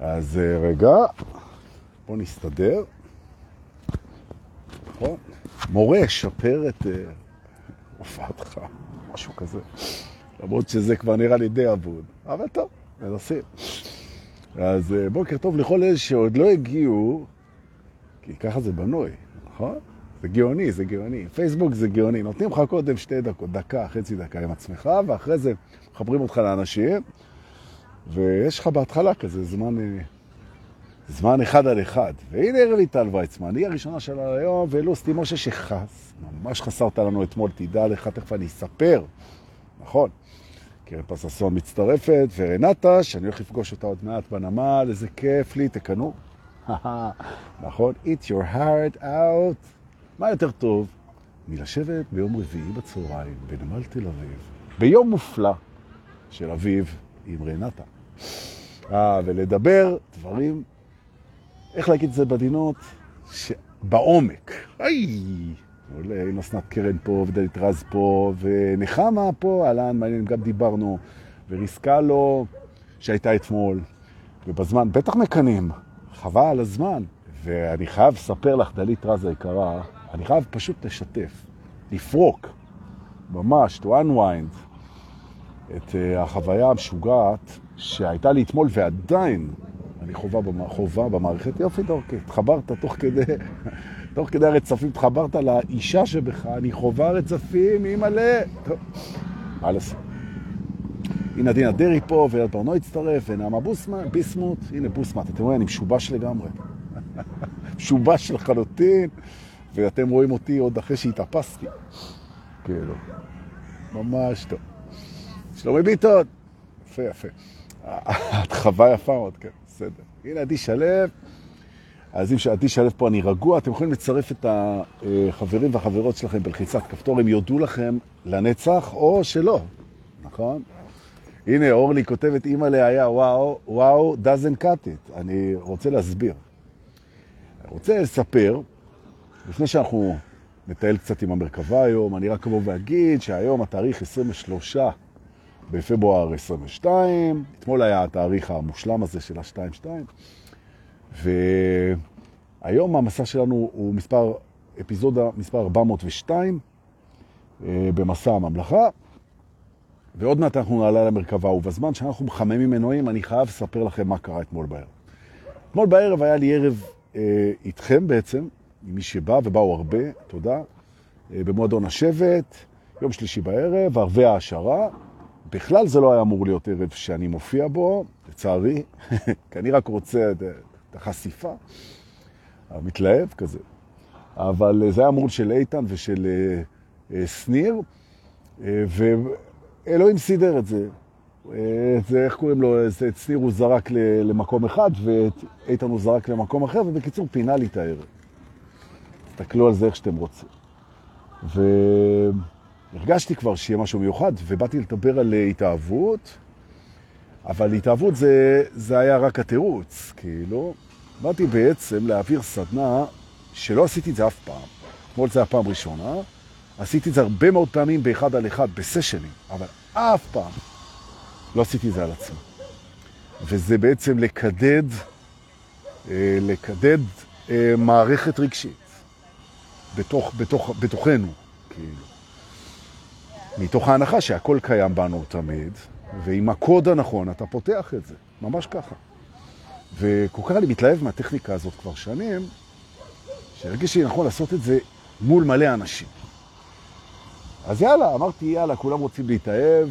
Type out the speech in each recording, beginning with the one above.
אז אה, רגע, בוא נסתדר. נכון? מורה, שפר את אה, הופעתך, משהו כזה. למרות שזה כבר נראה לי די אבוד, אבל טוב, מנסים. אז אה, בוקר טוב לכל אלה שעוד לא הגיעו, כי ככה זה בנוי, נכון? זה גאוני, זה גאוני. פייסבוק זה גאוני. נותנים לך קודם שתי דקות, דקה, חצי דקה עם עצמך, ואחרי זה מחברים אותך לאנשים, ויש לך בהתחלה כזה זמן, זמן אחד על אחד. והנה ערב ליטל ויצמן, היא הראשונה שלה היום, ולוסטי משה שחס, ממש חסרת לנו אתמול, תדע לך, תכף אני אספר. נכון. קרן פססון מצטרפת, ורנטה, שאני הולך לפגוש אותה עוד מעט בנמל, איזה כיף לי, תקנו. נכון, eat your heart out. מה יותר טוב מלשבת ביום רביעי בצהריים בנמל תל אביב, ביום מופלא של אביב עם רנטה. אה, ולדבר דברים, איך להגיד את זה בדינות? בעומק. איי! עולה, אסנת קרן פה, ודלית רז פה, ונחמה פה, אהלן, מעניין, גם דיברנו, וריסקה לו, שהייתה אתמול, ובזמן, בטח מקנים, חבל על הזמן. ואני חייב לספר לך, דלית רז היקרה, אני חייב פשוט לשתף, לפרוק, ממש, to unwind, את uh, החוויה המשוגעת שהייתה לי אתמול ועדיין אני חובה, במע... חובה במערכת. יופי דורקי, התחברת תוך כדי, תוך כדי הרצפים, התחברת לאישה שבך, אני חובה רצפים. טוב, מה לעשות? הנה דינה דרי פה, ויד ברנו הצטרף, ונעמה בוסמן, ביסמוט, הנה בוסמט, אתם רואים, אני משובש לגמרי. משובש לחלוטין. ואתם רואים אותי עוד אחרי שהתאפסתי. כאילו, ממש טוב. שלומי ביטון, יפה, יפה. את חווה יפה מאוד, כן, בסדר. הנה עדי שלו. אז אם שעדי שלו פה אני רגוע, אתם יכולים לצרף את החברים והחברות שלכם בלחיצת כפתור, הם יודו לכם לנצח או שלא, נכון? הנה, אורלי כותבת, אימא היה וואו, וואו, doesn't cut it. אני רוצה להסביר. אני רוצה לספר לפני שאנחנו נטייל קצת עם המרכבה היום, אני רק אבוא ואגיד שהיום התאריך 23 בפברואר 22, אתמול היה התאריך המושלם הזה של ה-22, והיום המסע שלנו הוא מספר, אפיזודה מספר 402 אה, במסע הממלכה, ועוד מעט אנחנו נעלה למרכבה, ובזמן שאנחנו מחממים מנועים, אני חייב לספר לכם מה קרה אתמול בערב. אתמול בערב היה לי ערב אה, איתכם בעצם, עם מי שבא, ובאו הרבה, תודה, אה, במועדון השבט, יום שלישי בערב, ערבי העשרה. בכלל זה לא היה אמור להיות ערב שאני מופיע בו, לצערי, כי אני רק רוצה את החשיפה, המתלהב כזה. אבל זה היה אמור של איתן ושל אה, שניר, ואלוהים סידר את זה. זה, איך קוראים לו, את שניר הוא זרק למקום אחד, ואת איתן הוא זרק למקום אחר, ובקיצור פינה לי את הערב. תסתכלו על זה איך שאתם רוצים. והרגשתי כבר שיהיה משהו מיוחד, ובאתי לדבר על התאהבות, אבל התאהבות זה, זה היה רק התירוץ, כאילו. באתי בעצם להעביר סדנה שלא עשיתי את זה אף פעם. אתמול זה הפעם ראשונה, עשיתי את זה הרבה מאוד פעמים באחד על אחד, בסשנים, אבל אף פעם לא עשיתי את זה על עצמי. וזה בעצם לקדד, אה, לקדד אה, מערכת רגשית. בתוך, בתוך, בתוכנו, כאילו. מתוך ההנחה שהכל קיים בנו תמיד, ועם הקוד הנכון אתה פותח את זה, ממש ככה. וכל כך אני מתלהב מהטכניקה הזאת כבר שנים, שהרגיש לי נכון לעשות את זה מול מלא אנשים. אז יאללה, אמרתי יאללה, כולם רוצים להתאהב,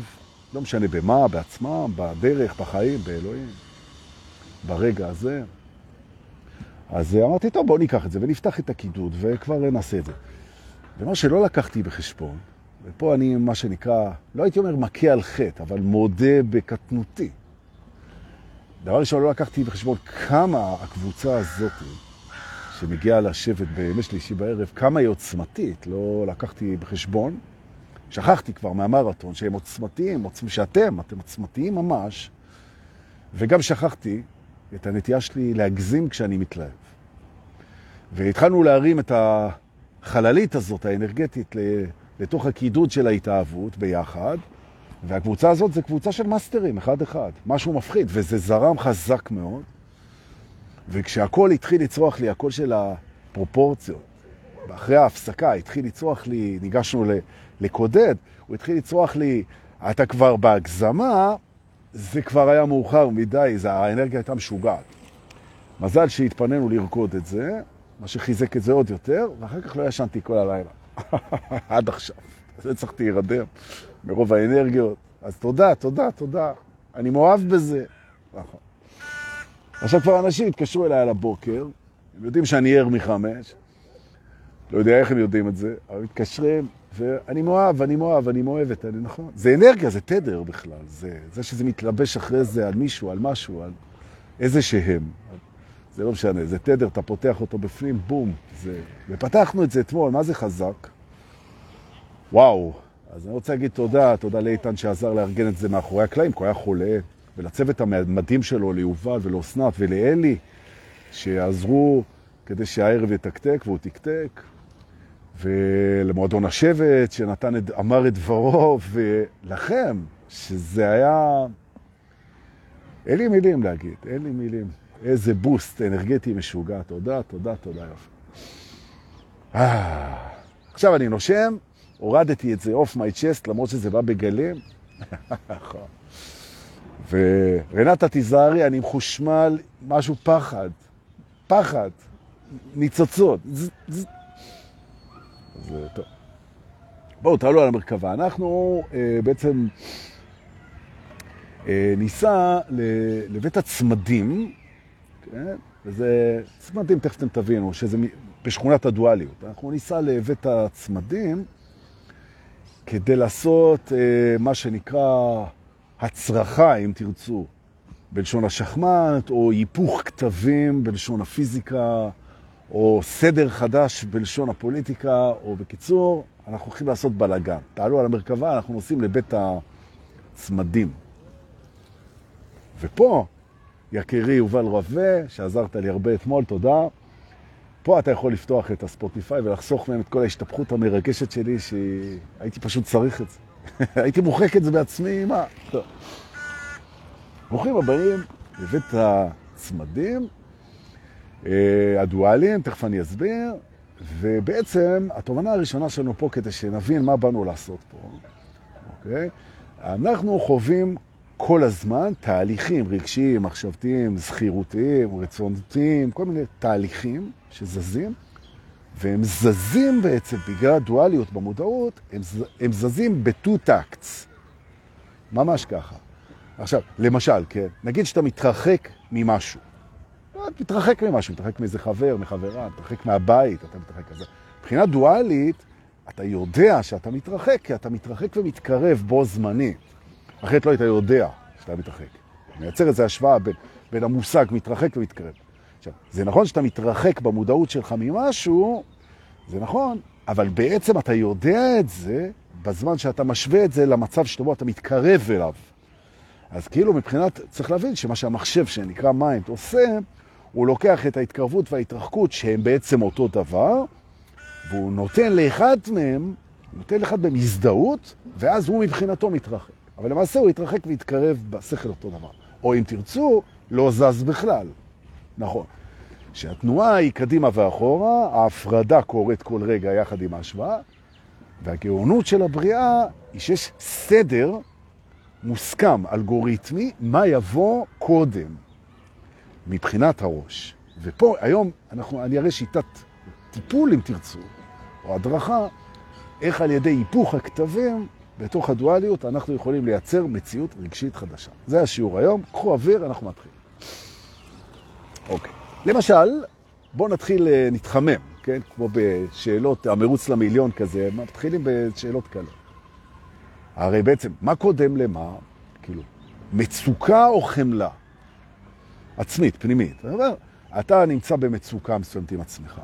לא משנה במה, בעצמם, בדרך, בחיים, באלוהים, ברגע הזה. אז אמרתי, טוב, בואו ניקח את זה ונפתח את הקידוד וכבר נעשה את זה. ומה שלא לקחתי בחשבון, ופה אני, מה שנקרא, לא הייתי אומר מכה על חטא, אבל מודה בקטנותי. דבר ראשון, לא לקחתי בחשבון כמה הקבוצה הזאת, שמגיעה לשבת בימי שלישי בערב, כמה היא עוצמתית, לא לקחתי בחשבון. שכחתי כבר מהמרתון שהם עוצמתיים, עוצמ... שאתם, אתם עוצמתיים ממש, וגם שכחתי את הנטייה שלי להגזים כשאני מתלהב. והתחלנו להרים את החללית הזאת, האנרגטית, לתוך הקידוד של ההתאהבות ביחד, והקבוצה הזאת זה קבוצה של מאסטרים, אחד-אחד, משהו מפחיד, וזה זרם חזק מאוד, וכשהקול התחיל לצרוח לי, הקול של הפרופורציות, ואחרי ההפסקה התחיל לצרוח לי, ניגשנו לקודד, הוא התחיל לצרוח לי, אתה כבר בהגזמה, זה כבר היה מאוחר מדי, זה, האנרגיה הייתה משוגעת. מזל שהתפנינו לרקוד את זה, מה שחיזק את זה עוד יותר, ואחר כך לא ישנתי כל הלילה. עד עכשיו. זה צריכתי להירדם מרוב האנרגיות. אז תודה, תודה, תודה. אני מאוהב בזה. נכון. עכשיו כבר אנשים התקשרו אליי על הבוקר, הם יודעים שאני ער מחמש, לא יודע איך הם יודעים את זה, אבל מתקשרים, ואני מאוהב, אני מאוהב, אני מאוהבת, אני נכון. זה אנרגיה, זה תדר בכלל, זה, זה שזה מתלבש אחרי זה על מישהו, על משהו, על איזה שהם. זה לא משנה, זה תדר, אתה פותח אותו בפנים, בום. זה... ופתחנו את זה אתמול, מה זה חזק? וואו. אז אני רוצה להגיד תודה, תודה לאיתן שעזר לארגן את זה מאחורי הקלעים, כי הוא היה חולה, ולצוות המדהים שלו, ליובל ולאסנת ולאלי, שעזרו כדי שהערב יתקתק, והוא תקתק, ולמועדון השבט, שנתן, אמר את דברו, ולכם, שזה היה... אין לי מילים להגיד, אין לי מילים. איזה בוסט אנרגטי משוגע. תודה, תודה, תודה יופי. אה, עכשיו אני נושם, הורדתי את זה אוף מי צ'סט, למרות שזה בא בגלים. ורנטה תיזהרי, אני מחושמל, משהו פחד, פחד, ניצוצות. זה טוב. בואו, תעלו על המרכבה. אנחנו אה, בעצם אה, ניסע לבית הצמדים, כן? וזה צמדים, תכף אתם תבינו, שזה בשכונת הדואליות. אנחנו ניסע לבית הצמדים כדי לעשות אה, מה שנקרא הצרחה, אם תרצו, בלשון השחמט, או היפוך כתבים בלשון הפיזיקה, או סדר חדש בלשון הפוליטיקה, או בקיצור, אנחנו הולכים לעשות בלגן. תעלו על המרכבה, אנחנו נוסעים לבית הצמדים. ופה יקירי יובל רווה, שעזרת לי הרבה אתמול, תודה. פה אתה יכול לפתוח את הספוטיפיי ולחסוך מהם את כל ההשתפכות המרגשת שלי, שהייתי פשוט צריך את זה. הייתי מוחק את זה בעצמי, מה? ברוכים הבאים לבית הצמדים אה, הדואליים, תכף אני אסביר, ובעצם התובנה הראשונה שלנו פה, כדי שנבין מה באנו לעשות פה, אוקיי? אנחנו חווים כל הזמן תהליכים רגשיים, מחשבתיים, זכירותיים, רצונתיים, כל מיני תהליכים שזזים, והם זזים בעצם, בגלל הדואליות במודעות, הם, הם זזים בטו טקטס. ממש ככה. עכשיו, למשל, כן, נגיד שאתה מתרחק ממשהו. לא, אתה מתרחק ממשהו, מתרחק מאיזה חבר, מחברה, מתרחק מהבית, אתה מתרחק כזה. מבחינה דואלית, אתה יודע שאתה מתרחק, כי אתה מתרחק ומתקרב בו זמנית. אחרת לא היית יודע שאתה מתרחק. מייצר איזו השוואה בין, בין המושג מתרחק ומתקרב. עכשיו, זה נכון שאתה מתרחק במודעות שלך ממשהו, זה נכון, אבל בעצם אתה יודע את זה בזמן שאתה משווה את זה למצב שבו אתה מתקרב אליו. אז כאילו מבחינת, צריך להבין שמה שהמחשב שנקרא mind עושה, הוא לוקח את ההתקרבות וההתרחקות שהם בעצם אותו דבר, והוא נותן לאחד מהם, נותן לאחד מהם הזדהות, ואז הוא מבחינתו מתרחק. אבל למעשה הוא התרחק והתקרב בשכל אותו דבר. או אם תרצו, לא זז בכלל. נכון. שהתנועה היא קדימה ואחורה, ההפרדה קורית כל רגע יחד עם ההשוואה, והגאונות של הבריאה היא שיש סדר מוסכם, אלגוריתמי, מה יבוא קודם מבחינת הראש. ופה היום אנחנו, אני אראה שיטת טיפול, אם תרצו, או הדרכה, איך על ידי היפוך הכתבים בתוך הדואליות אנחנו יכולים לייצר מציאות רגשית חדשה. זה השיעור היום, קחו אוויר, אנחנו מתחילים. אוקיי. למשל, בואו נתחיל, אה, נתחמם, כן? כמו בשאלות, המרוץ למיליון כזה, מתחילים בשאלות כאלה. הרי בעצם, מה קודם למה? כאילו, מצוקה או חמלה? עצמית, פנימית. אתה נמצא במצוקה מסוימת עם עצמך.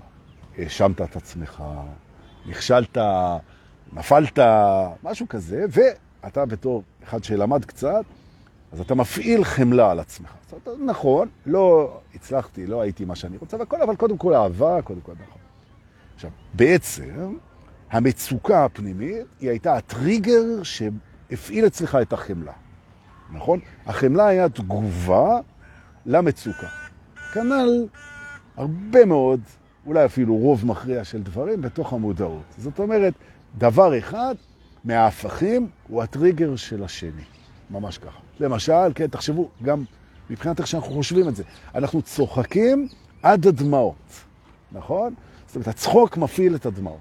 האשמת את עצמך, נכשלת, נפלת, משהו כזה, ואתה בתור אחד שלמד קצת, אז אתה מפעיל חמלה על עצמך. זאת אומרת, נכון, לא הצלחתי, לא הייתי מה שאני רוצה, והכל, אבל קודם כל אהבה, קודם כל נכון. עכשיו, בעצם, המצוקה הפנימית היא הייתה הטריגר שהפעיל אצלך את החמלה, נכון? החמלה היה תגובה למצוקה. כנ"ל הרבה מאוד, אולי אפילו רוב מכריע של דברים בתוך המודעות. זאת אומרת, דבר אחד מההפכים הוא הטריגר של השני. ממש ככה. למשל, כן, תחשבו, גם מבחינת איך שאנחנו חושבים את זה, אנחנו צוחקים עד הדמעות, נכון? זאת אומרת, הצחוק מפעיל את הדמעות.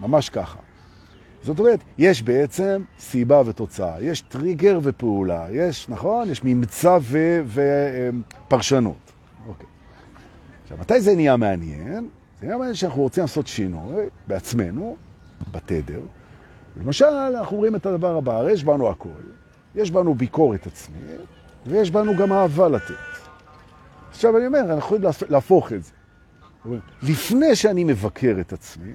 ממש ככה. זאת אומרת, יש בעצם סיבה ותוצאה, יש טריגר ופעולה, יש, נכון? יש ממצא ופרשנות. אוקיי. עכשיו, מתי זה נהיה מעניין? זה נהיה מעניין שאנחנו רוצים לעשות שינוי בעצמנו, בתדר. למשל, אנחנו רואים את הדבר הבא, הרי יש בנו הכל. יש בנו ביקורת עצמית, ויש בנו גם אהבה לתת. עכשיו אני אומר, אנחנו יכולים להפוך את זה. לפני שאני מבקר את עצמי,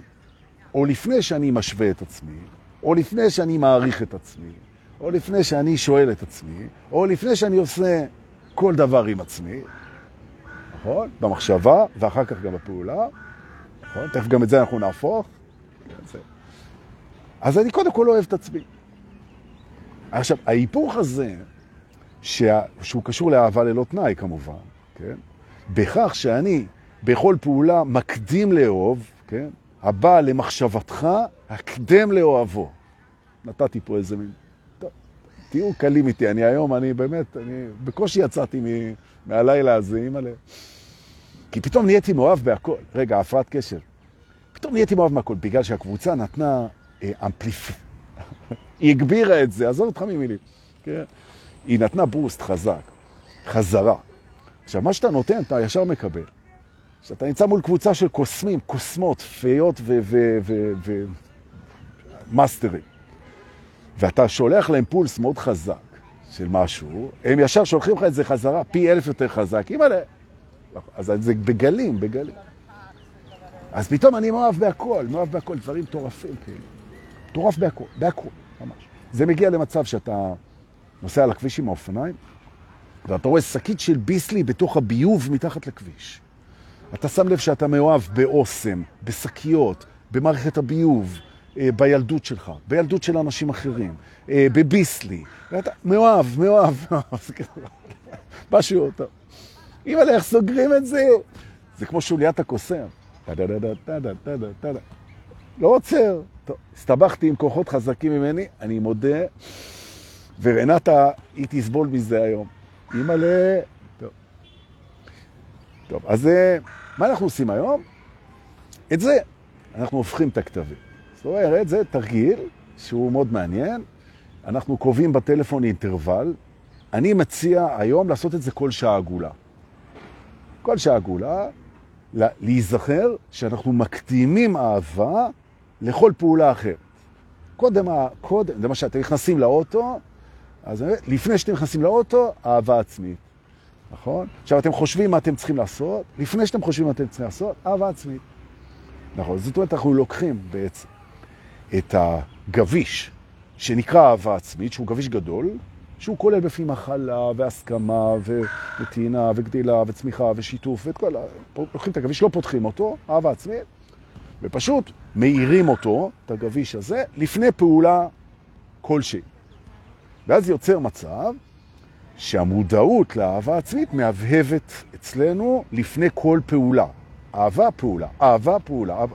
או לפני שאני משווה את עצמי, או לפני שאני מעריך את עצמי, או לפני שאני שואל את עצמי, או לפני שאני עושה כל דבר עם עצמי, נכון? במחשבה, ואחר כך גם בפעולה, נכון? תכף גם את זה אנחנו נהפוך. אז אני קודם כל אוהב את עצמי. עכשיו, ההיפוך הזה, שה... שהוא קשור לאהבה ללא תנאי כמובן, כן? בכך שאני בכל פעולה מקדים לאהוב, כן? הבא למחשבתך, הקדם לאוהבו. נתתי פה איזה מין... טוב, תהיו קלים איתי, אני היום, אני באמת, אני בקושי יצאתי מ... מהלילה הזה, אימא ל... כי פתאום נהייתי מאוהב בהכל. רגע, הפרעת קשר. פתאום נהייתי מאוהב מהכל, בגלל שהקבוצה נתנה אמפליפ... היא הגבירה את זה, עזוב אותך ממילים. כן? היא נתנה בוסט חזק, חזרה. עכשיו, מה שאתה נותן, אתה ישר מקבל. כשאתה נמצא מול קבוצה של קוסמים, קוסמות, פיות ומאסטרים, ואתה שולח להם פולס מאוד חזק של משהו, הם ישר שולחים לך את זה חזרה, פי אלף יותר חזק, אימא'לה. אז זה בגלים, בגלים. אז פתאום אני מאוהב בהכל, מאוהב בהכל, דברים מטורפים כאילו. מטורף בהכל, בהכל, ממש. זה מגיע למצב שאתה נוסע על הכביש עם האופניים, ואתה רואה שקית של ביסלי בתוך הביוב מתחת לכביש. אתה שם לב שאתה מאוהב באוסם, בשקיות, במערכת הביוב, אה, בילדות שלך, בילדות של אנשים אחרים, אה, בביסלי. ואתה מאוהב, מאוהב. משהו טוב. אם איך סוגרים את זה? זה כמו שוליית הקוסם. לא עוצר. טוב, הסתבכתי עם כוחות חזקים ממני, אני מודה, ורנטה, היא תסבול מזה היום. אימא'לה, טוב. טוב, אז אה, מה אנחנו עושים היום? את זה, אנחנו הופכים את הכתבים. זאת אומרת, זה תרגיל שהוא מאוד מעניין. אנחנו קובעים בטלפון אינטרוול. אני מציע היום לעשות את זה כל שעה עגולה. כל שעה עגולה, להיזכר שאנחנו מקדימים אהבה לכל פעולה אחרת. קודם, קודם, למשל, אתם נכנסים לאוטו, אז לפני שאתם נכנסים לאוטו, אהבה עצמית. נכון? עכשיו, אתם חושבים מה אתם צריכים לעשות, לפני שאתם חושבים מה אתם צריכים לעשות, אהבה עצמית. נכון, זאת אומרת, אנחנו לוקחים בעצם את הגביש שנקרא אהבה עצמית, שהוא גביש גדול, שהוא כולל בפנים הכלה והסכמה ונתינה וגדילה וצמיחה ושיתוף ואת כל ה... לוקחים את הגביש, לא פותחים אותו, אהבה עצמית, ופשוט מאירים אותו, את הגביש הזה, לפני פעולה כלשהי. ואז יוצר מצב שהמודעות לאהבה עצמית מהבהבת אצלנו לפני כל פעולה. אהבה, פעולה, אהבה, פעולה.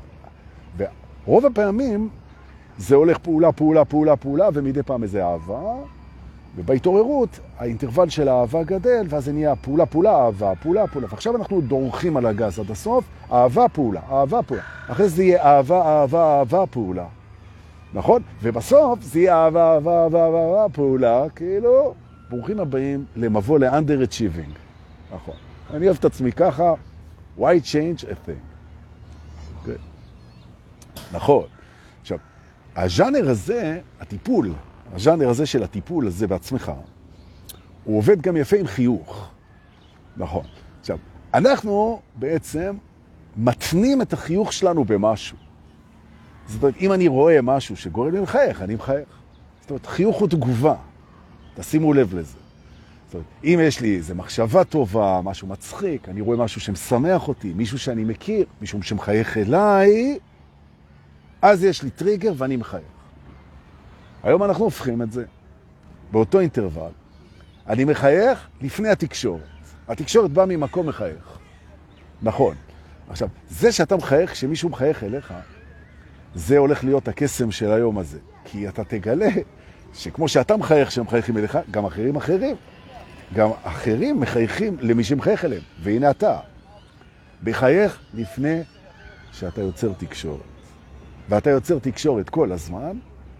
ורוב הפעמים זה הולך פעולה, פעולה, פעולה, פעולה, ומדי פעם איזה אהבה, ובהתעוררות האינטרוול של האהבה גדל, ואז זה נהיה פעולה, פעולה, אהבה, פעולה, פעולה. ועכשיו אנחנו דורכים על הגז עד הסוף, אהבה, פעולה, אהבה, פעולה. אחרי זה יהיה אהבה, אהבה, אהבה, פעולה. נכון? ובסוף זה יהיה אהבה, אהבה, אהבה, אהבה, פעולה, כאילו, ברוכים הבאים למבוא ל-under achieving. נכון. אני אוהב את עצמי ככה, why change a thing? Okay. נכון. עכשיו, הז'אנר הזה, הטיפול, הז'אנר הזה של הטיפול הזה בעצמך, הוא עובד גם יפה עם חיוך. נכון. עכשיו, אנחנו בעצם מתנים את החיוך שלנו במשהו. זאת אומרת, אם אני רואה משהו שגורם לי לחייך, אני מחייך. זאת אומרת, חיוך הוא תגובה. תשימו לב לזה. זאת אומרת, אם יש לי איזו מחשבה טובה, משהו מצחיק, אני רואה משהו שמשמח אותי, מישהו שאני מכיר, מישהו שמחייך אליי, אז יש לי טריגר ואני מחייך. היום אנחנו הופכים את זה. באותו אינטרוול, אני מחייך לפני התקשורת. התקשורת באה ממקום מחייך. נכון. עכשיו, זה שאתה מחייך, כשמישהו מחייך אליך, זה הולך להיות הקסם של היום הזה. כי אתה תגלה שכמו שאתה מחייך שהם מחייכים אליך, גם אחרים אחרים. גם אחרים מחייכים למי שמחייך אליהם. והנה אתה, בחייך לפני שאתה יוצר תקשורת. ואתה יוצר תקשורת כל הזמן,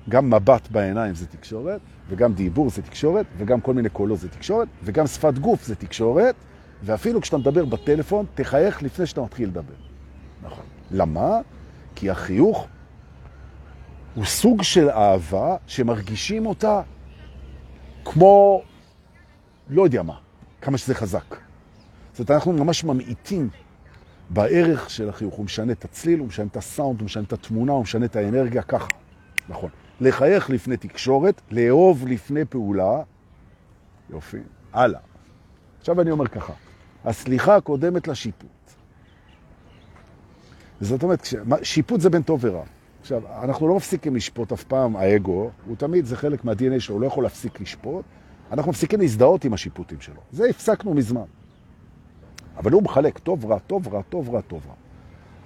גם מבט בעיניים זה תקשורת, וגם דיבור זה תקשורת, וגם כל מיני קולות זה תקשורת, וגם שפת גוף זה תקשורת, ואפילו כשאתה מדבר בטלפון, תחייך לפני שאתה מתחיל לדבר. נכון. למה? כי החיוך הוא סוג של אהבה שמרגישים אותה כמו, לא יודע מה, כמה שזה חזק. זאת אומרת, אנחנו ממש ממעיטים בערך של החיוך. הוא משנה את הצליל, הוא משנה את הסאונד, הוא משנה את התמונה, הוא משנה את האנרגיה, ככה. נכון. לחייך לפני תקשורת, לאהוב לפני פעולה. יופי. הלאה. עכשיו אני אומר ככה, הסליחה הקודמת לשיפוט. זאת אומרת, שיפוט זה בין טוב ורע. עכשיו, אנחנו לא מפסיקים לשפוט אף פעם, האגו, הוא תמיד, זה חלק מה-DNA שלו, הוא לא יכול להפסיק לשפוט, אנחנו מפסיקים להזדהות עם השיפוטים שלו. זה הפסקנו מזמן. אבל הוא מחלק טוב, רע, טוב, רע, טוב, רע, טוב, רע.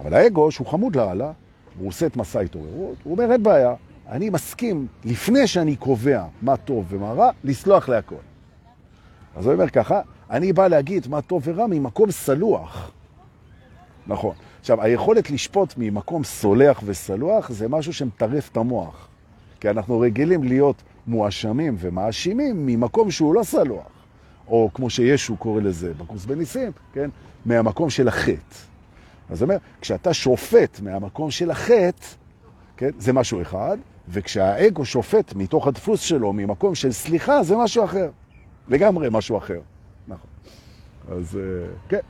אבל האגו, שהוא חמוד לאללה, הוא עושה את מסע התעוררות, הוא אומר, אין בעיה, אני מסכים, לפני שאני קובע מה טוב ומה רע, לסלוח להכל. אז הוא אומר ככה, אני בא להגיד מה טוב ורע ממקום סלוח. נכון. עכשיו, היכולת לשפוט ממקום סולח וסלוח זה משהו שמטרף את המוח. כי אנחנו רגילים להיות מואשמים ומאשימים ממקום שהוא לא סלוח. או כמו שישו קורא לזה בקורס בניסים, כן? מהמקום של החטא. אז אומר, כשאתה שופט מהמקום של החטא, כן? זה משהו אחד, וכשהאגו שופט מתוך הדפוס שלו, ממקום של סליחה, זה משהו אחר. לגמרי משהו אחר. נכון. אז אה, כן.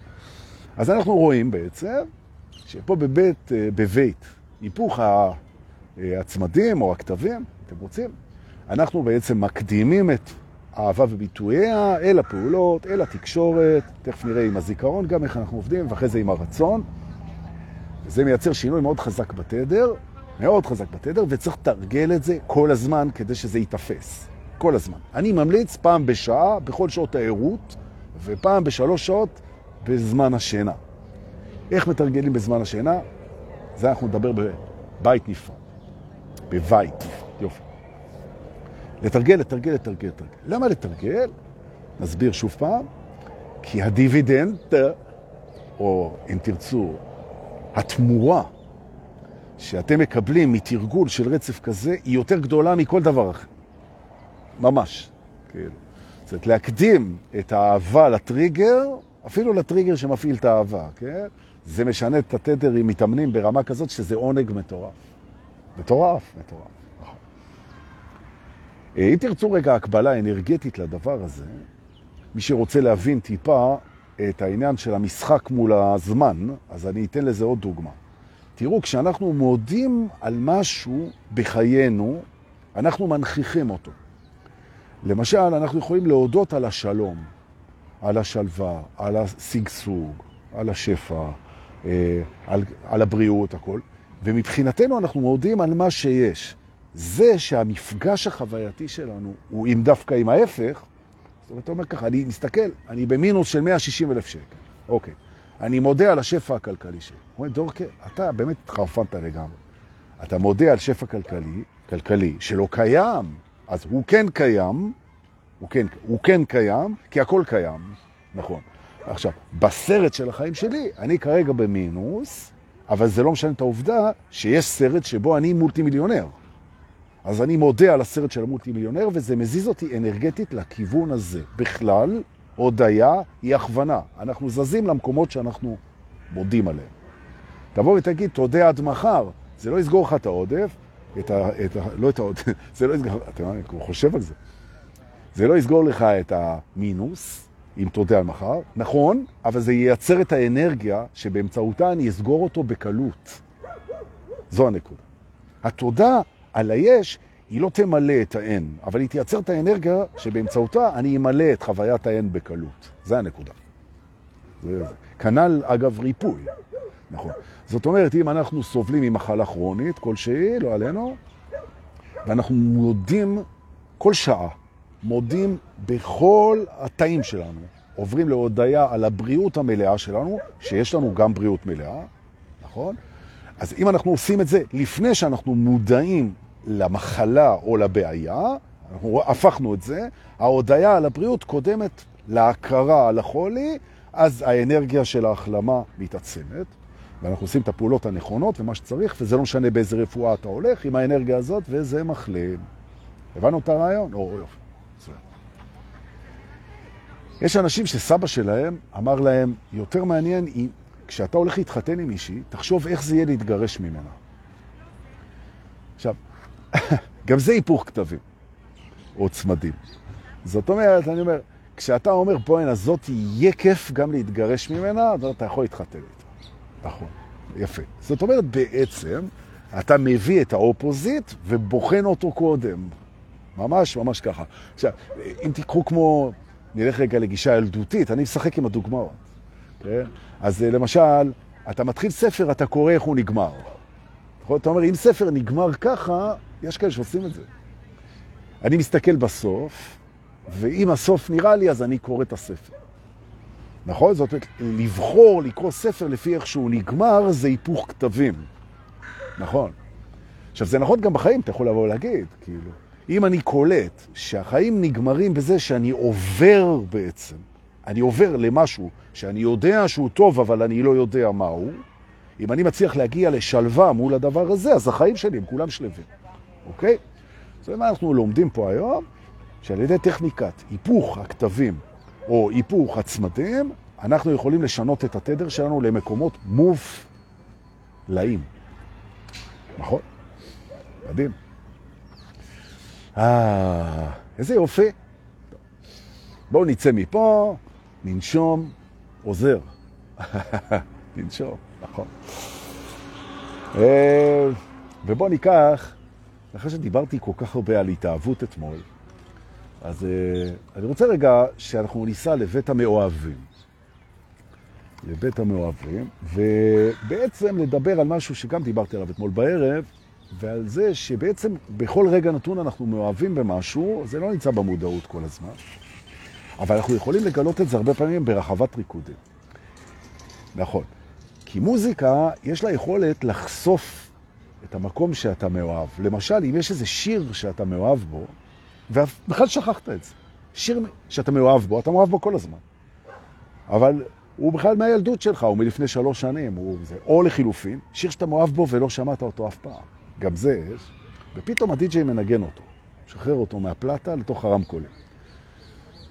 אז אנחנו רואים בעצם שפה בבית, אה, בבית, היפוך הצמדים או הכתבים, אתם רוצים, אנחנו בעצם מקדימים את האהבה וביטוייה אל הפעולות, אל התקשורת, תכף נראה עם הזיכרון גם איך אנחנו עובדים, ואחרי זה עם הרצון. וזה מייצר שינוי מאוד חזק בתדר, מאוד חזק בתדר, וצריך לתרגל את זה כל הזמן כדי שזה ייתפס. כל הזמן. אני ממליץ פעם בשעה, בכל שעות העירות, ופעם בשלוש שעות בזמן השינה. איך מתרגלים בזמן השינה? זה אנחנו נדבר בבית נפרד. בבית, יופי. לתרגל, לתרגל, לתרגל, לתרגל. למה לתרגל? נסביר שוב פעם. כי הדיבידנד, או אם תרצו, התמורה שאתם מקבלים מתרגול של רצף כזה, היא יותר גדולה מכל דבר אחר. ממש. כאילו. זאת אומרת, להקדים את האהבה לטריגר, אפילו לטריגר שמפעיל את האהבה, כן? זה משנה את התדר עם מתאמנים ברמה כזאת שזה עונג מטורף. מטורף, מטורף. נכון. אם תרצו רגע הקבלה אנרגטית לדבר הזה, מי שרוצה להבין טיפה את העניין של המשחק מול הזמן, אז אני אתן לזה עוד דוגמה. תראו, כשאנחנו מודים על משהו בחיינו, אנחנו מנכיחים אותו. למשל, אנחנו יכולים להודות על השלום, על השלווה, על השגשוג, על השפע, אה, על, על הבריאות, הכל. ומבחינתנו אנחנו מודים על מה שיש. זה שהמפגש החווייתי שלנו הוא עם דווקא עם ההפך, זאת אומרת, אתה אומר ככה, אני מסתכל, אני במינוס של 160 אלף שקל. אוקיי. אני מודה על השפע הכלכלי שלי. הוא אומר, דורקה, אתה באמת התחרפנת לגמרי. אתה מודה על שפע כלכלי, כלכלי שלא קיים, אז הוא כן קיים, הוא כן, הוא כן קיים, כי הכל קיים, נכון. עכשיו, בסרט של החיים שלי, אני כרגע במינוס, אבל זה לא משנה את העובדה שיש סרט שבו אני מולטי מיליונר. אז אני מודה על הסרט של המולטי מיליונר, וזה מזיז אותי אנרגטית לכיוון הזה. בכלל, הודיה היא הכוונה. אנחנו זזים למקומות שאנחנו מודים עליהם. תבוא ותגיד, תודה עד מחר. זה לא יסגור לך את העודף, את ה, את ה, לא את העודף, זה לא יסגור, אתה יודע, אני חושב על זה. זה לא יסגור לך את המינוס, אם תודה על מחר, נכון, אבל זה ייצר את האנרגיה שבאמצעותה אני אסגור אותו בקלות. זו הנקודה. התודה על היש היא לא תמלא את האין, אבל היא תייצר את האנרגיה שבאמצעותה אני אמלא את חוויית האין בקלות. זה הנקודה. זה, זה. כנ"ל, אגב, ריפוי. נכון. זאת אומרת, אם אנחנו סובלים ממחלה כרונית כלשהי, לא עלינו, ואנחנו מודים כל שעה, מודים בכל התאים שלנו, עוברים להודעה על הבריאות המלאה שלנו, שיש לנו גם בריאות מלאה, נכון? אז אם אנחנו עושים את זה לפני שאנחנו מודעים למחלה או לבעיה, הפכנו את זה, ההודעה על הבריאות קודמת להכרה על החולי, אז האנרגיה של ההחלמה מתעצמת, ואנחנו עושים את הפעולות הנכונות ומה שצריך, וזה לא משנה באיזה רפואה אתה הולך עם האנרגיה הזאת, וזה מחלים. הבנו את הרעיון? או, יופי. יש אנשים שסבא שלהם אמר להם, יותר מעניין, אם, כשאתה הולך להתחתן עם מישהי, תחשוב איך זה יהיה להתגרש ממנה. עכשיו, גם זה היפוך כתבים, או צמדים. זאת אומרת, אני אומר, כשאתה אומר, בואי, אז זאת יהיה כיף גם להתגרש ממנה, אתה יכול להתחתן איתה. נכון, יפה. זאת אומרת, בעצם, אתה מביא את האופוזיט ובוחן אותו קודם. ממש, ממש ככה. עכשיו, אם תיקחו כמו, נלך רגע לגישה ילדותית, אני אשחק עם הדוגמאות. כן? אז למשל, אתה מתחיל ספר, אתה קורא איך הוא נגמר. אתה אומר, אם ספר נגמר ככה, יש כאלה שעושים את זה. אני מסתכל בסוף, ואם הסוף נראה לי, אז אני קורא את הספר. נכון? זאת אומרת, לבחור לקרוא ספר לפי איך שהוא נגמר, זה היפוך כתבים. נכון. עכשיו, זה נכון גם בחיים, אתה יכול לבוא ולהגיד, כאילו, אם אני קולט שהחיים נגמרים בזה שאני עובר בעצם, אני עובר למשהו שאני יודע שהוא טוב, אבל אני לא יודע מהו, אם אני מצליח להגיע לשלווה מול הדבר הזה, אז החיים שלי הם כולם שלווים, אוקיי? זה מה אנחנו לומדים פה היום, שעל ידי טכניקת היפוך הכתבים או היפוך הצמדים, אנחנו יכולים לשנות את התדר שלנו למקומות מופלאים. נכון? מדהים. אה, איזה יופי. בואו נצא מפה, ננשום, עוזר. ננשום, נכון. אה, ובואו ניקח, אחרי שדיברתי כל כך הרבה על התאהבות אתמול, אז אה, אני רוצה רגע שאנחנו ניסע לבית המאוהבים. לבית המאוהבים, ובעצם לדבר על משהו שגם דיברתי עליו אתמול בערב, ועל זה שבעצם בכל רגע נתון אנחנו מאוהבים במשהו, זה לא נמצא במודעות כל הזמן, אבל אנחנו יכולים לגלות את זה הרבה פעמים ברחבת ריקודים. נכון. כי מוזיקה, יש לה יכולת לחשוף את המקום שאתה מאוהב. למשל, אם יש איזה שיר שאתה מאוהב בו, ובכלל שכחת את זה. שיר שאתה מאוהב בו, אתה מאוהב בו כל הזמן. אבל הוא בכלל מהילדות שלך, הוא מלפני שלוש שנים, הוא זה. או לחילופין, שיר שאתה מאוהב בו ולא שמעת אותו אף פעם. גם זה יש. ופתאום הדי-ג'יי מנגן אותו, משחרר אותו מהפלטה לתוך הרמקולים.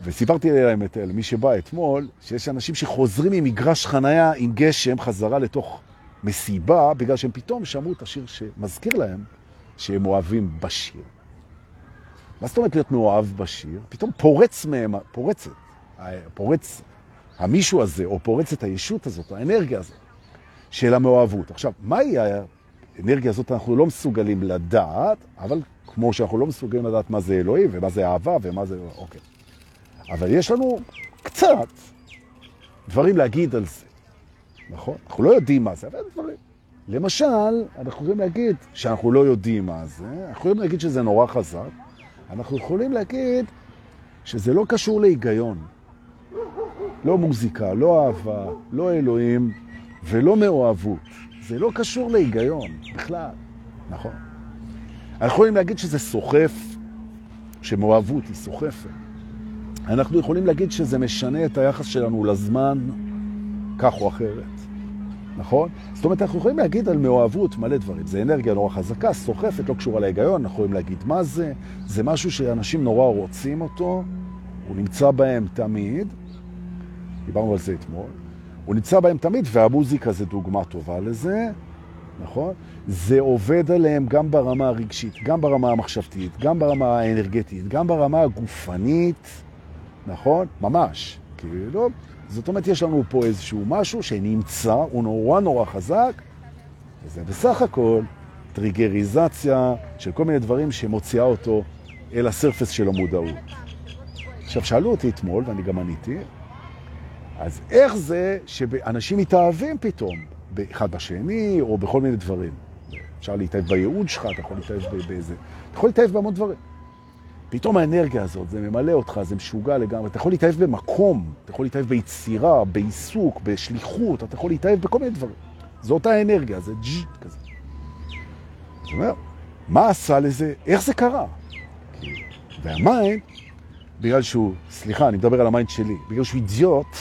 וסיפרתי להם את למי שבא אתמול, שיש אנשים שחוזרים ממגרש חנייה עם גשם חזרה לתוך מסיבה, בגלל שהם פתאום שמעו את השיר שמזכיר להם שהם אוהבים בשיר. מה זאת אומרת להיות מאוהב בשיר? פתאום פורץ מהם, פורצת, פורץ המישהו הזה, או פורצת הישות הזאת, האנרגיה הזאת, של המאוהבות. עכשיו, מהי האנרגיה הזאת? אנחנו לא מסוגלים לדעת, אבל כמו שאנחנו לא מסוגלים לדעת מה זה אלוהים, ומה זה אהבה, ומה זה... אוקיי. אבל יש לנו קצת דברים להגיד על זה, נכון? אנחנו לא יודעים מה זה, אבל דברים. למשל, אנחנו יכולים להגיד שאנחנו לא יודעים מה זה, אנחנו יכולים להגיד שזה נורא חזק, אנחנו יכולים להגיד שזה לא קשור להיגיון. לא מוזיקה, לא אהבה, לא אלוהים ולא מאוהבות. זה לא קשור להיגיון בכלל, נכון. אנחנו יכולים להגיד שזה סוחף, שמאוהבות היא סוחפת. אנחנו יכולים להגיד שזה משנה את היחס שלנו לזמן כך או אחרת, נכון? זאת אומרת, אנחנו יכולים להגיד על מאוהבות מלא דברים. זה אנרגיה נורא חזקה, סוחפת, לא קשורה להיגיון, אנחנו יכולים להגיד מה זה. זה משהו שאנשים נורא רוצים אותו, הוא נמצא בהם תמיד, דיברנו על זה אתמול, הוא נמצא בהם תמיד, והמוזיקה זה דוגמה טובה לזה, נכון? זה עובד עליהם גם ברמה הרגשית, גם ברמה המחשבתית, גם ברמה האנרגטית, גם ברמה הגופנית, נכון? ממש. כאילו, זאת אומרת, יש לנו פה איזשהו משהו שנמצא, הוא נורא נורא חזק, וזה בסך הכל טריגריזציה של כל מיני דברים שמוציאה אותו אל הסרפס של המודעות. עכשיו, שאלו אותי אתמול, ואני גם עניתי, אז איך זה שאנשים מתאהבים פתאום, אחד בשני, או בכל מיני דברים? אפשר להתאהב בייעוד שלך, אתה יכול להתאהב באיזה... אתה יכול להתאהב בהמון דברים. פתאום האנרגיה הזאת, זה ממלא אותך, זה משוגע לגמרי. אתה יכול להתאהב במקום, אתה יכול להתאהב ביצירה, בעיסוק, בשליחות, אתה יכול להתאהב בכל מיני דברים. זו אותה אנרגיה, זה ג'י כזה. זאת אומרת, מה עשה לזה? איך זה קרה? וה mind, בגלל שהוא, סליחה, אני מדבר על ה mind שלי, בגלל שהוא אידיוט,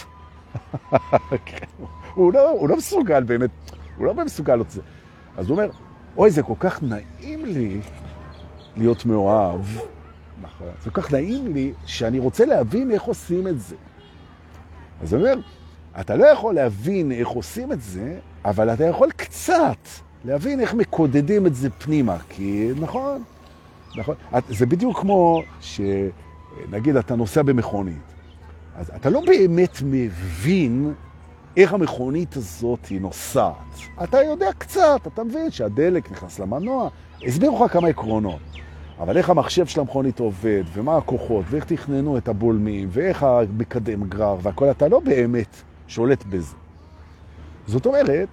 הוא, לא, הוא לא מסוגל באמת, הוא לא מסוגל את זה. אז הוא אומר, אוי, זה כל כך נעים לי להיות מאוהב, נכון, זה כל כך נעים לי שאני רוצה להבין איך עושים את זה. אז הוא אומר, אתה לא יכול להבין איך עושים את זה, אבל אתה יכול קצת להבין איך מקודדים את זה פנימה, כי נכון, נכון, זה בדיוק כמו שנגיד אתה נוסע במכונית, אז אתה לא באמת מבין איך המכונית הזאת היא נוסעת. אתה יודע קצת, אתה מבין שהדלק נכנס למנוע, הסבירו לך כמה עקרונות. אבל איך המחשב של המכונית עובד, ומה הכוחות, ואיך תכננו את הבולמים, ואיך המקדם גרר, והכל, אתה לא באמת שולט בזה. זאת אומרת,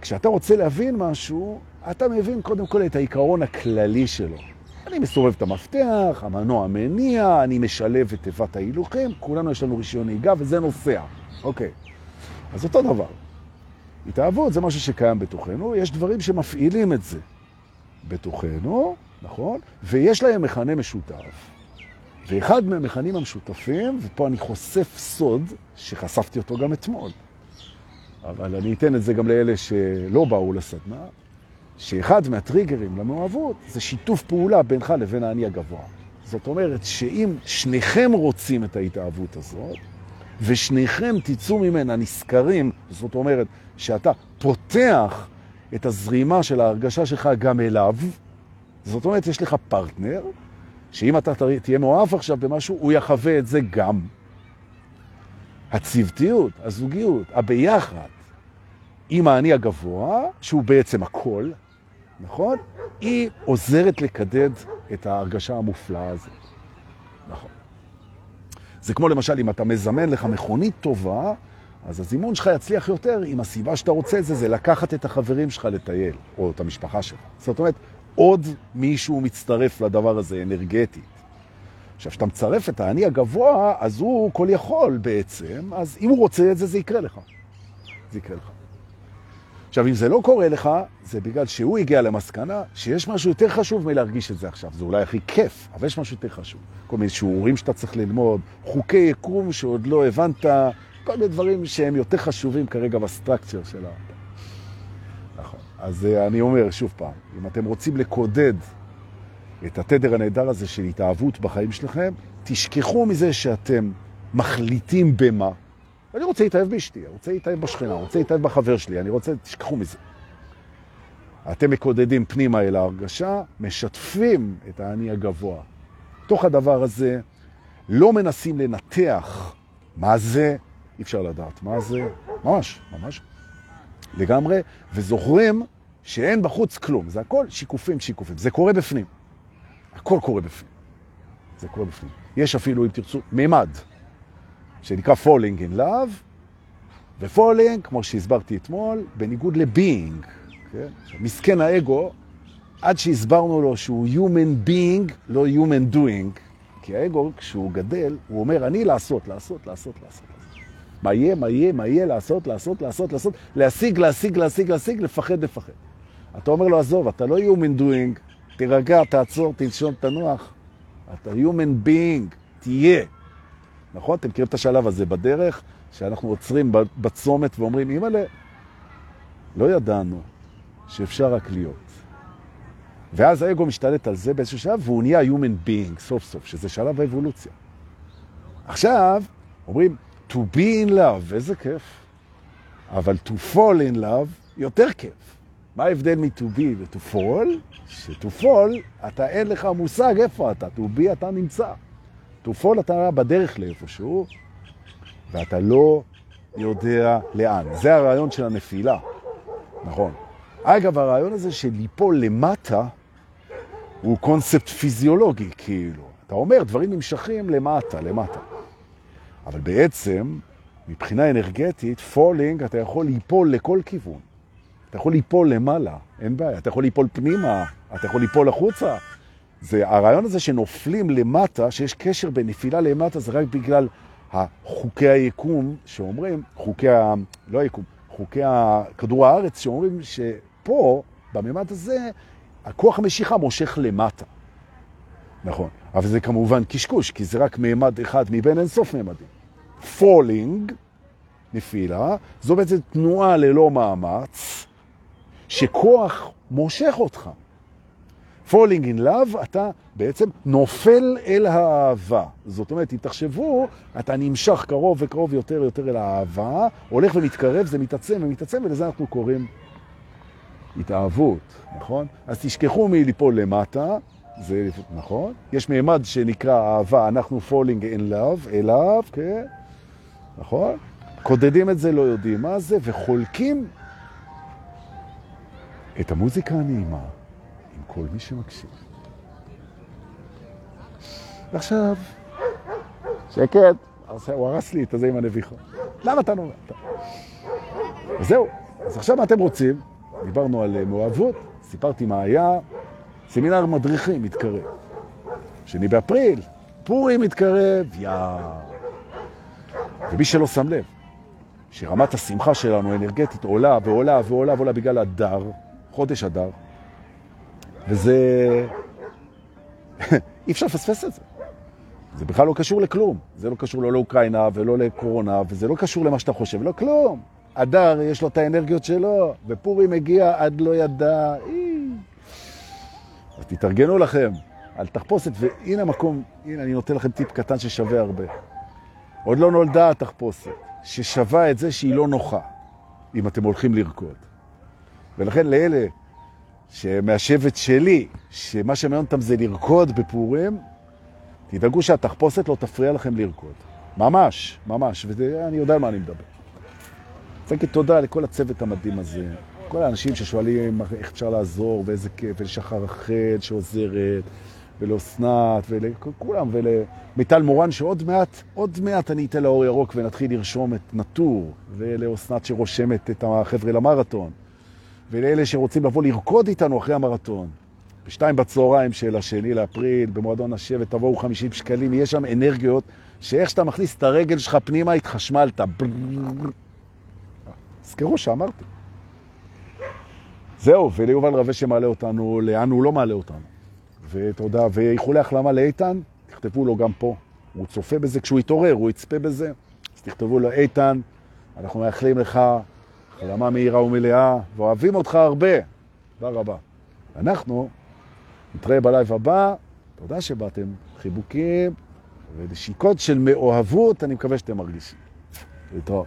כשאתה רוצה להבין משהו, אתה מבין קודם כל את העיקרון הכללי שלו. אני מסובב את המפתח, המנוע מניע, אני משלב את תיבת ההילוכים, כולנו יש לנו רישיון נהיגה וזה נוסע. אוקיי. אז אותו דבר. התאהבות זה משהו שקיים בתוכנו, יש דברים שמפעילים את זה בתוכנו, נכון? ויש להם מכנה משותף. ואחד מהמכנים המשותפים, ופה אני חושף סוד, שחשפתי אותו גם אתמול, אבל אני אתן את זה גם לאלה שלא באו לסדנה, שאחד מהטריגרים למאוהבות זה שיתוף פעולה בינך לבין האני הגבוה. זאת אומרת שאם שניכם רוצים את ההתאהבות הזאת, ושניכם תצאו ממנה נשכרים, זאת אומרת שאתה פותח את הזרימה של ההרגשה שלך גם אליו, זאת אומרת יש לך פרטנר, שאם אתה תהיה מאוהב עכשיו במשהו, הוא יחווה את זה גם. הצוותיות, הזוגיות, הביחד, עם האני הגבוה, שהוא בעצם הכל, נכון? היא עוזרת לקדד את ההרגשה המופלאה הזאת. נכון. זה כמו למשל, אם אתה מזמן לך מכונית טובה, אז הזימון שלך יצליח יותר אם הסיבה שאתה רוצה זה, זה לקחת את החברים שלך לטייל, או את המשפחה שלך. זאת אומרת, עוד מישהו מצטרף לדבר הזה אנרגטית. עכשיו, כשאתה מצרף את האני הגבוה, אז הוא כל יכול בעצם, אז אם הוא רוצה את זה, זה יקרה לך. זה יקרה לך. עכשיו, אם זה לא קורה לך, זה בגלל שהוא הגיע למסקנה שיש משהו יותר חשוב מלהרגיש את זה עכשיו. זה אולי הכי כיף, אבל יש משהו יותר חשוב. כל מיני שיעורים שאתה צריך ללמוד, חוקי יקום שעוד לא הבנת, כל מיני דברים שהם יותר חשובים כרגע בסטרקצ'ר של ה... אז אה, אני אומר שוב פעם, אם אתם רוצים לקודד את התדר הנהדר הזה של התאהבות בחיים שלכם, תשכחו מזה שאתם מחליטים במה, אני רוצה להתאהב באשתי, אני רוצה להתאהב בשכנה, אני רוצה להתאהב בחבר שלי, אני רוצה, תשכחו מזה. אתם מקודדים פנימה אל ההרגשה, משתפים את האני הגבוה. תוך הדבר הזה לא מנסים לנתח מה זה, אי אפשר לדעת מה זה, ממש, ממש, לגמרי, וזוכרים שאין בחוץ כלום, זה הכל שיקופים, שיקופים, זה קורה בפנים, הכל קורה בפנים, זה קורה בפנים. יש אפילו, אם תרצו, מימד. שנקרא Falling in Love, ו-Falling, כמו שהסברתי אתמול, בניגוד ל-Being. כן? מסכן האגו, עד שהסברנו לו שהוא Human Being, לא Human Doing, כי האגו, כשהוא גדל, הוא אומר, אני לעשות, לעשות, לעשות, לעשות. מה יהיה, מה יהיה, מה יהיה, לעשות, לעשות, לעשות, לעשות, להשיג, להשיג, להשיג, להשיג, לפחד, לפחד. אתה אומר לו, עזוב, אתה לא Human Doing, תירגע, תעצור, תנשום, תנוח. אתה Human Being, תהיה. נכון? אתם מכירים את השלב הזה בדרך, שאנחנו עוצרים בצומת ואומרים, אימא'לה, לא ידענו שאפשר רק להיות. ואז האגו משתלט על זה באיזשהו שלב, והוא נהיה human being סוף סוף, שזה שלב האבולוציה. עכשיו, אומרים, to be in love, איזה כיף. אבל to fall in love, יותר כיף. מה ההבדל מ-to be ו-to fall? ש-to fall, אתה אין לך מושג איפה אתה, to be אתה נמצא. תופול אתה בדרך לאיפשהו, ואתה לא יודע לאן. זה הרעיון של הנפילה, נכון. אגב, הרעיון הזה של ליפול למטה, הוא קונספט פיזיולוגי, כאילו. אתה אומר, דברים נמשכים למטה, למטה. אבל בעצם, מבחינה אנרגטית, falling, אתה יכול ליפול לכל כיוון. אתה יכול ליפול למעלה, אין בעיה. אתה יכול ליפול פנימה, אתה יכול ליפול החוצה. זה הרעיון הזה שנופלים למטה, שיש קשר בין נפילה למטה, זה רק בגלל חוקי היקום שאומרים, חוקי ה... לא היקום, חוקי כדור הארץ שאומרים שפה, בממד הזה, הכוח המשיכה מושך למטה. נכון. אבל זה כמובן קשקוש, כי זה רק מימד אחד מבין אינסוף מימדים. falling, נפילה, זו בעצם תנועה ללא מאמץ, שכוח מושך אותך. falling in love, אתה בעצם נופל אל האהבה. זאת אומרת, אם תחשבו, אתה נמשך קרוב וקרוב יותר יותר אל האהבה, הולך ומתקרב, זה מתעצם ומתעצם, ולזה אנחנו קוראים התאהבות, נכון? אז תשכחו מליפול למטה, זה נכון. יש מימד שנקרא אהבה, אנחנו falling in love, אליו, כן, נכון? קודדים את זה, לא יודעים מה זה, וחולקים את המוזיקה הנעימה עם כל מי שמקשיב. עכשיו, שקט, הוא הרס לי את הזה עם הנביחה. למה אתה נורא? וזהו, אז עכשיו מה אתם רוצים? דיברנו על אה, מאוהבות, סיפרתי מה היה, סמינר מדריכים מתקרב. שני באפריל, פורים מתקרב, יא. ומי שלא שם לב, שרמת השמחה שלנו אנרגטית עולה ועולה ועולה ועולה בגלל הדר, חודש הדר, וזה... אי אפשר לפספס את זה. זה בכלל לא קשור לכלום. זה לא קשור לא לאוקראינה ולא לקורונה, וזה לא קשור למה שאתה חושב, לא כלום. הדר יש לו את האנרגיות שלו, ופורים מגיע עד לא ידע. אז תתארגנו לכם על תחפושת, והנה המקום, הנה אני נותן לכם טיפ קטן ששווה הרבה. עוד לא נולדה התחפושת, ששווה את זה שהיא לא נוחה, אם אתם הולכים לרקוד. ולכן לאלה שמהשבט שלי, שמה שמעניין אותם זה לרקוד בפורים, תדאגו שהתחפושת לא תפריע לכם לרקוד. ממש, ממש, ואני יודע על מה אני מדבר. רוצה להגיד תודה לכל הצוות המדהים הזה, כל האנשים ששואלים איך אפשר לעזור ואיזה כיף, ולשחר רחל שעוזרת, ולאסנת, ולכולם, ולמיטל מורן שעוד מעט, עוד מעט אני אתן לאור ירוק ונתחיל לרשום את נטור, ולאסנת שרושמת את החבר'ה למרתון, ולאלה שרוצים לבוא לרקוד איתנו אחרי המרתון. בשתיים בצהריים של השני לאפריל, במועדון השבט, תבואו 50 שקלים, יש שם אנרגיות, שאיך שאתה מכניס את הרגל שלך פנימה, התחשמלת. זכרו שאמרתי. זהו, וליובל רווה שמעלה אותנו, לאן הוא לא מעלה אותנו. ותודה, ואיחולי החלמה לאיתן, תכתבו לו גם פה. הוא צופה בזה כשהוא יתעורר, הוא יצפה בזה. אז תכתבו לו, איתן, אנחנו מאחלים לך החלמה מהירה ומלאה, ואוהבים אותך הרבה. תודה רבה. אנחנו נתראה בלייב הבא, תודה שבאתם, חיבוקים ונשיקות של מאוהבות, אני מקווה שאתם מרגישים. להתראות.